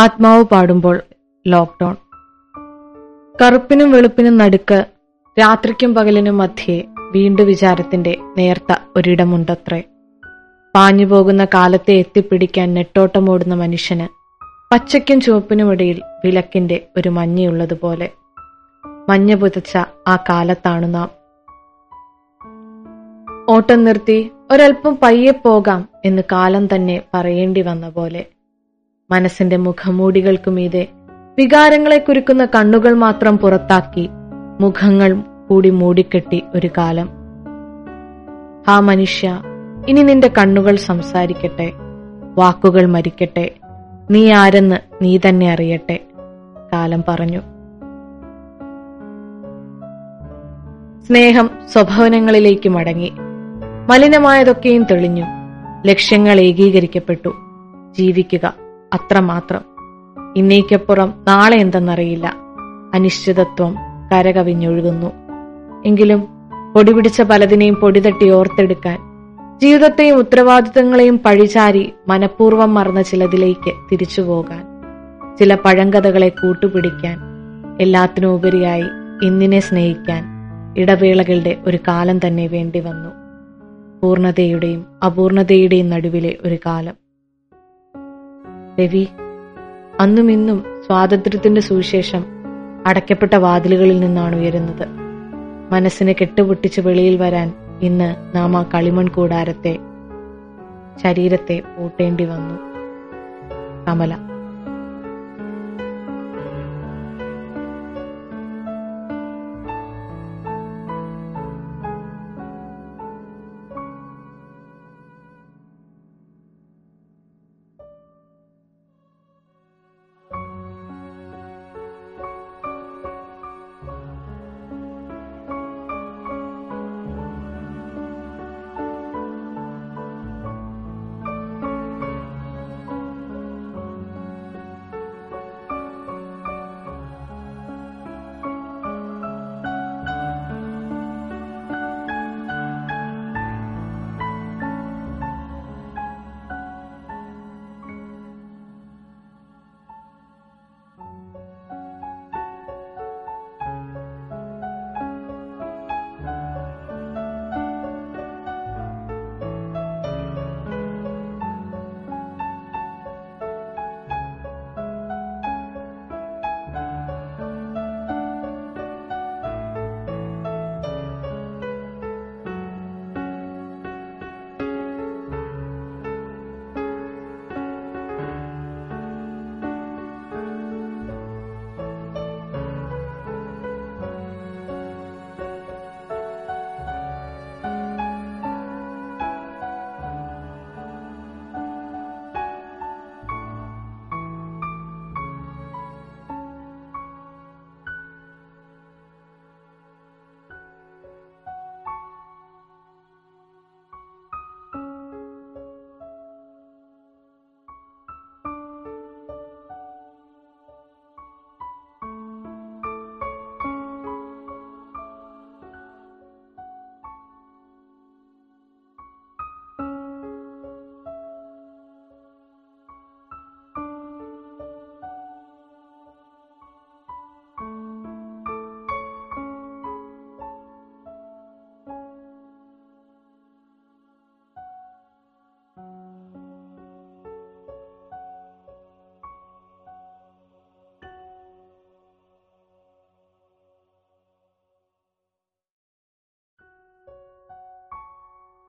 ആത്മാവ് പാടുമ്പോൾ ലോക്ക്ഡൌൺ. കറുപ്പിനും വെളുപ്പിനും നടുക്ക് രാത്രിക്കും പകലിനും മധ്യേ വീണ്ടും വിചാരത്തിന്റെ നേർത്ത ഒരിടമുണ്ടത്രേ. പാഞ്ഞുപോകുന്ന കാലത്തെ എത്തിപ്പിടിക്കാൻ നെട്ടോട്ടമോടുന്ന മനുഷ്യന് പച്ചയ്ക്കും ചുവപ്പിനുമിടയിൽ വിലക്കിന്റെ ഒരു മഞ്ഞയുള്ളതുപോലെ മഞ്ഞ പുതച്ച ആ കാലത്താണു നാം. ഓട്ടം നിർത്തി ഒരൽപ്പം പയ്യെ പോകാം എന്ന് കാലം തന്നെ പറയേണ്ടി വന്ന പോലെ മനസ്സിന്റെ മുഖമൂടികൾക്കുമീതെ വികാരങ്ങളെ കുരുക്കുന്ന കണ്ണുകൾ മാത്രം പുറത്താക്കി മുഖങ്ങൾ കൂടി മൂടിക്കെട്ടി ഒരു കാലം. ആ മനുഷ്യ ഇനി നിന്റെ കണ്ണുകൾ സംസാരിക്കട്ടെ വാക്കുകൾ മരിക്കട്ടെ നീ ആരെന്ന് നീ തന്നെ അറിയട്ടെ കാലം പറഞ്ഞു. സ്നേഹം സ്വഭവനങ്ങളിലേക്ക് മടങ്ങി. മലിനമായതൊക്കെയും തെളിഞ്ഞു. ലക്ഷ്യങ്ങൾ ഏകീകരിക്കപ്പെട്ടു. ജീവിക്കുക. അത്രമാത്രം. ഇന്നേക്കപ്പുറം നാളെ എന്തെന്നറിയില്ല. അനിശ്ചിതത്വം കരകവിഞ്ഞൊഴുകുന്നു. എങ്കിലും പൊടിപിടിച്ച പലതിനെയും പൊടിതട്ടി ഓർത്തെടുക്കാൻ ജീവിതത്തെയും ഉത്തരവാദിത്തങ്ങളെയും പഴിചാരി മനഃപൂർവം മറന്ന ചിലതിലേക്ക് തിരിച്ചുപോകാൻ ചില പഴങ്കഥകളെ കൂട്ടുപിടിക്കാൻ എല്ലാത്തിനും ഉപരിയായി ഇന്നിനെ സ്നേഹിക്കാൻ ഇടവേളകളുടെ ഒരു കാലം തന്നെ വേണ്ടി വന്നു പൂർണതയുടെയും അപൂർണതയുടെയും നടുവിലെ ഒരു കാലം. രവി അന്നും ഇന്നും സ്വാതന്ത്ര്യത്തിന്റെ സുവിശേഷം അടയ്ക്കപ്പെട്ട വാതിലുകളിൽ നിന്നാണ് ഉയരുന്നത്. മനസ്സിനെ കെട്ടുപൊട്ടിച്ച് വെളിയിൽ വരാൻ ഇന്ന് നാം ആ കളിമൺ കൂടാരത്തെ ശരീരത്തെ പൂട്ടേണ്ടി വന്നു. കമല